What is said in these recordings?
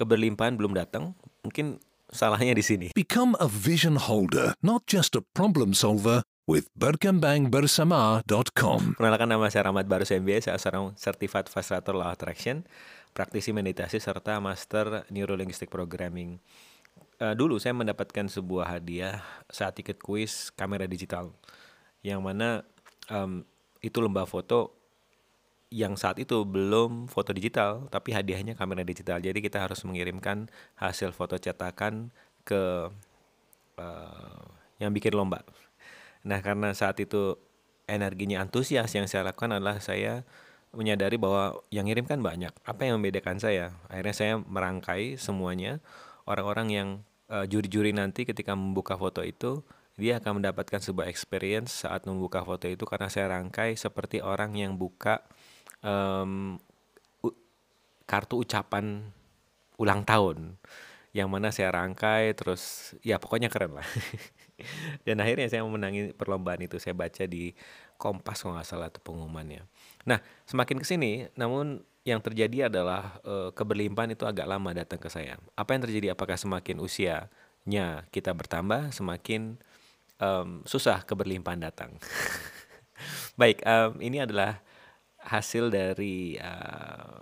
keberlimpahan belum datang, mungkin salahnya di sini. Become a vision holder, not just a problem solver with berkembangbersama.com. Perkenalkan nama saya Rahmat Barus MBA, saya seorang Certified Facilitator Law Attraction, praktisi meditasi serta Master Neurolinguistic Programming. Uh, dulu saya mendapatkan sebuah hadiah saat ikut kuis kamera digital, yang mana um, itu lembah foto yang saat itu belum foto digital, tapi hadiahnya kamera digital. Jadi kita harus mengirimkan hasil foto cetakan ke uh, yang bikin lomba. Nah, karena saat itu energinya antusias yang saya lakukan adalah saya menyadari bahwa yang ngirim kan banyak. Apa yang membedakan saya? Akhirnya saya merangkai semuanya orang-orang yang uh, juri-juri nanti ketika membuka foto itu dia akan mendapatkan sebuah experience saat membuka foto itu karena saya rangkai seperti orang yang buka um, kartu ucapan ulang tahun yang mana saya rangkai terus ya pokoknya keren lah. Dan akhirnya saya memenangi perlombaan itu saya baca di Kompas kalau nggak salah itu pengumumannya. Nah semakin ke sini namun yang terjadi adalah uh, keberlimpahan itu agak lama datang ke saya. Apa yang terjadi? Apakah semakin usianya kita bertambah semakin um, susah keberlimpahan datang? Baik um, ini adalah hasil dari uh,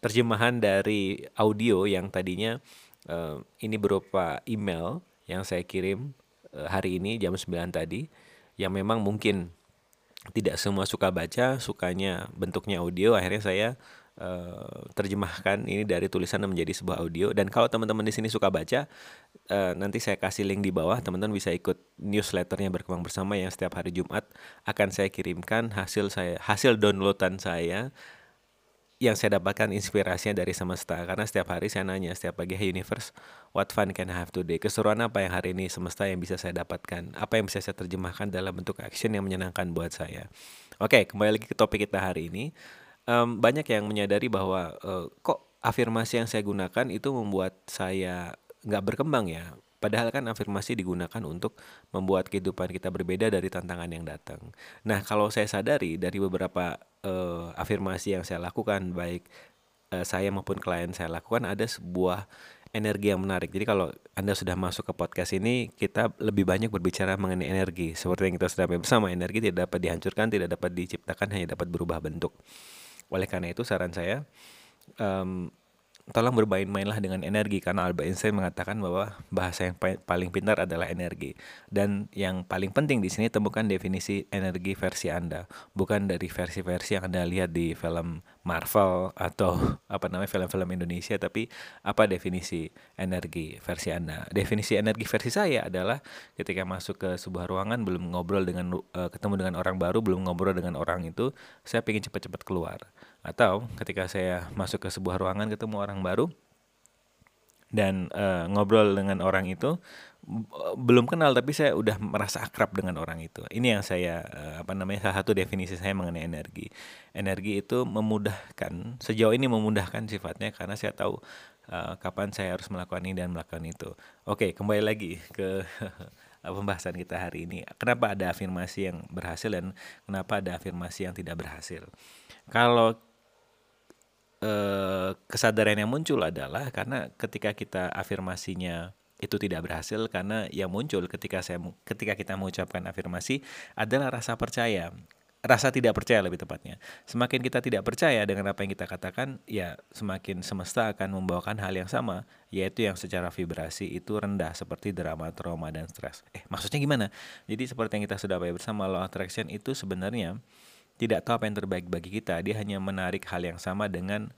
terjemahan dari audio yang tadinya uh, ini berupa email yang saya kirim uh, hari ini jam 9 tadi yang memang mungkin tidak semua suka baca, sukanya bentuknya audio, akhirnya saya uh, terjemahkan ini dari tulisan menjadi sebuah audio. Dan kalau teman-teman di sini suka baca uh, nanti saya kasih link di bawah. Teman-teman bisa ikut newsletternya berkembang bersama yang setiap hari Jumat akan saya kirimkan hasil saya hasil downloadan saya yang saya dapatkan inspirasinya dari semesta. Karena setiap hari saya nanya setiap pagi hey universe what fun can I have today? Keseruan apa yang hari ini semesta yang bisa saya dapatkan? Apa yang bisa saya terjemahkan dalam bentuk action yang menyenangkan buat saya? Oke kembali lagi ke topik kita hari ini um, banyak yang menyadari bahwa uh, kok afirmasi yang saya gunakan itu membuat saya nggak berkembang ya. Padahal kan afirmasi digunakan untuk membuat kehidupan kita berbeda dari tantangan yang datang. Nah, kalau saya sadari dari beberapa uh, afirmasi yang saya lakukan, baik uh, saya maupun klien saya lakukan, ada sebuah energi yang menarik. Jadi kalau Anda sudah masuk ke podcast ini, kita lebih banyak berbicara mengenai energi. Seperti yang kita sudah bersama, energi tidak dapat dihancurkan, tidak dapat diciptakan, hanya dapat berubah bentuk. Oleh karena itu saran saya um, tolong bermain-mainlah dengan energi. Karena Albert Einstein mengatakan bahwa bahasa yang paling pintar adalah energi. Dan yang paling penting di sini temukan definisi energi versi Anda. Bukan dari versi-versi yang Anda lihat di film Marvel atau apa namanya film-film Indonesia tapi apa definisi energi versi Anda? Definisi energi versi saya adalah ketika masuk ke sebuah ruangan belum ngobrol dengan uh, ketemu dengan orang baru belum ngobrol dengan orang itu saya ingin cepat-cepat keluar. Atau ketika saya masuk ke sebuah ruangan ketemu orang baru dan uh, ngobrol dengan orang itu belum kenal tapi saya udah merasa akrab dengan orang itu. Ini yang saya uh, apa namanya salah satu definisi saya mengenai energi. Energi itu memudahkan sejauh ini memudahkan sifatnya karena saya tahu uh, kapan saya harus melakukan ini dan melakukan itu. Oke, kembali lagi ke pembahasan kita hari ini. Kenapa ada afirmasi yang berhasil dan kenapa ada afirmasi yang tidak berhasil? Kalau Eh, kesadaran yang muncul adalah karena ketika kita afirmasinya itu tidak berhasil karena yang muncul ketika saya ketika kita mengucapkan afirmasi adalah rasa percaya. Rasa tidak percaya lebih tepatnya. Semakin kita tidak percaya dengan apa yang kita katakan ya semakin semesta akan membawakan hal yang sama yaitu yang secara vibrasi itu rendah seperti drama trauma dan stres. Eh maksudnya gimana? Jadi seperti yang kita sudah bahas bersama law attraction itu sebenarnya tidak tahu apa yang terbaik bagi kita. Dia hanya menarik hal yang sama dengan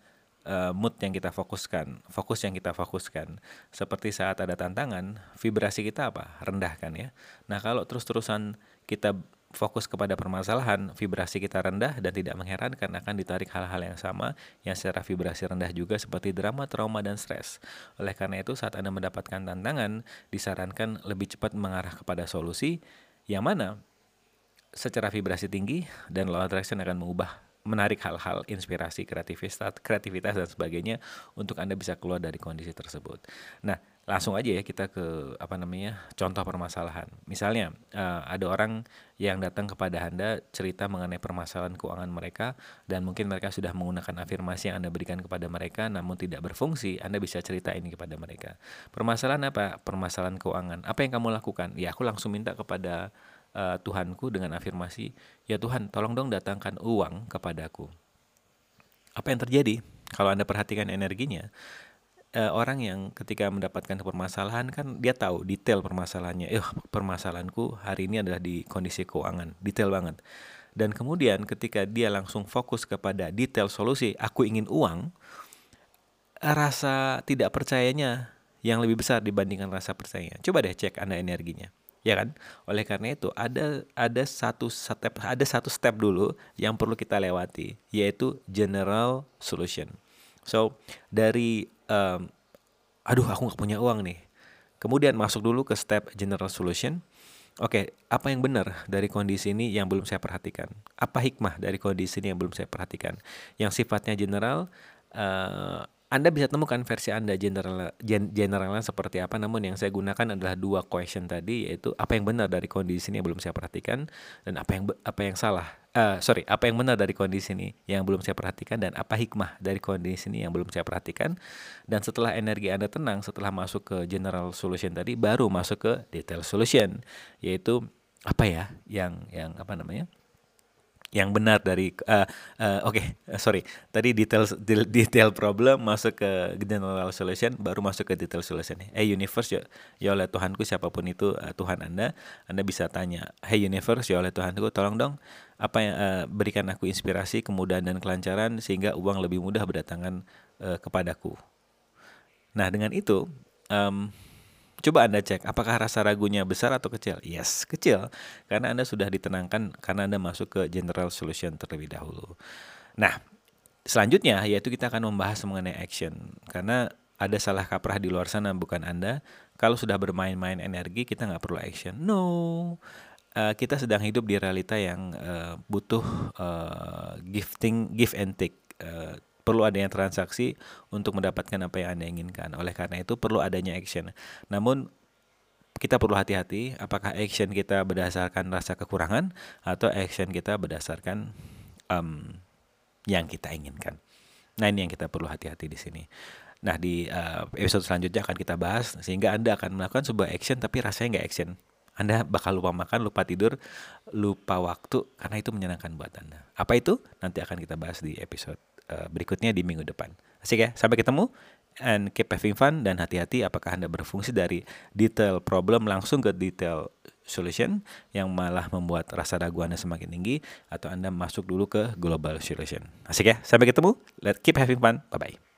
uh, mood yang kita fokuskan, fokus yang kita fokuskan. Seperti saat ada tantangan, vibrasi kita apa? Rendah kan ya. Nah, kalau terus-terusan kita fokus kepada permasalahan, vibrasi kita rendah dan tidak mengherankan akan ditarik hal-hal yang sama yang secara vibrasi rendah juga seperti drama, trauma, dan stres. Oleh karena itu, saat Anda mendapatkan tantangan, disarankan lebih cepat mengarah kepada solusi yang mana secara vibrasi tinggi dan law attraction akan mengubah menarik hal-hal inspirasi kreativitas kreativitas dan sebagainya untuk anda bisa keluar dari kondisi tersebut. Nah langsung aja ya kita ke apa namanya contoh permasalahan. Misalnya uh, ada orang yang datang kepada anda cerita mengenai permasalahan keuangan mereka dan mungkin mereka sudah menggunakan afirmasi yang anda berikan kepada mereka namun tidak berfungsi anda bisa cerita ini kepada mereka. Permasalahan apa? Permasalahan keuangan. Apa yang kamu lakukan? Ya aku langsung minta kepada uh, Tuhanku dengan afirmasi, "Ya Tuhan, tolong dong datangkan uang kepadaku." Apa yang terjadi? Kalau Anda perhatikan energinya, uh, orang yang ketika mendapatkan permasalahan kan dia tahu detail permasalahannya. Eh, permasalahanku hari ini adalah di kondisi keuangan, detail banget. Dan kemudian ketika dia langsung fokus kepada detail solusi, aku ingin uang, rasa tidak percayanya yang lebih besar dibandingkan rasa percayanya. Coba deh cek Anda energinya ya kan? Oleh karena itu ada ada satu step ada satu step dulu yang perlu kita lewati yaitu general solution. So dari um, aduh aku nggak punya uang nih. Kemudian masuk dulu ke step general solution. Oke, okay, apa yang benar dari kondisi ini yang belum saya perhatikan? Apa hikmah dari kondisi ini yang belum saya perhatikan? Yang sifatnya general, uh, anda bisa temukan versi Anda general gen, generalnya seperti apa namun yang saya gunakan adalah dua question tadi yaitu apa yang benar dari kondisi ini yang belum saya perhatikan dan apa yang apa yang salah uh, sorry apa yang benar dari kondisi ini yang belum saya perhatikan dan apa hikmah dari kondisi ini yang belum saya perhatikan. Dan setelah energi Anda tenang setelah masuk ke general solution tadi baru masuk ke detail solution yaitu apa ya yang yang apa namanya yang benar dari uh, uh, oke okay, uh, sorry. Tadi detail detail problem masuk ke general solution baru masuk ke detail solution hey universe ya, ya oleh Tuhanku siapa pun itu uh, Tuhan anda anda bisa tanya hey universe ya oleh Tuhanku tolong dong apa yang uh, berikan aku inspirasi kemudahan dan kelancaran sehingga uang lebih mudah berdatangan uh, kepadaku. Nah dengan itu um, Coba Anda cek apakah rasa ragunya besar atau kecil? Yes, kecil. Karena Anda sudah ditenangkan karena Anda masuk ke general solution terlebih dahulu. Nah, selanjutnya yaitu kita akan membahas mengenai action. Karena ada salah kaprah di luar sana bukan Anda. Kalau sudah bermain-main energi kita nggak perlu action. No. Uh, kita sedang hidup di realita yang uh, butuh uh, gifting, give and take. Uh, perlu adanya transaksi untuk mendapatkan apa yang Anda inginkan. Oleh karena itu perlu adanya action. Namun kita perlu hati-hati apakah action kita berdasarkan rasa kekurangan atau action kita berdasarkan um, yang kita inginkan. Nah, ini yang kita perlu hati-hati di sini. Nah, di uh, episode selanjutnya akan kita bahas sehingga Anda akan melakukan sebuah action tapi rasanya nggak action. Anda bakal lupa makan, lupa tidur, lupa waktu karena itu menyenangkan buat Anda. Apa itu? Nanti akan kita bahas di episode uh, berikutnya di minggu depan. Asik ya, sampai ketemu and keep having fun dan hati-hati apakah Anda berfungsi dari detail problem langsung ke detail solution yang malah membuat rasa ragu Anda semakin tinggi atau Anda masuk dulu ke global solution. Asik ya, sampai ketemu. Let's keep having fun. Bye bye.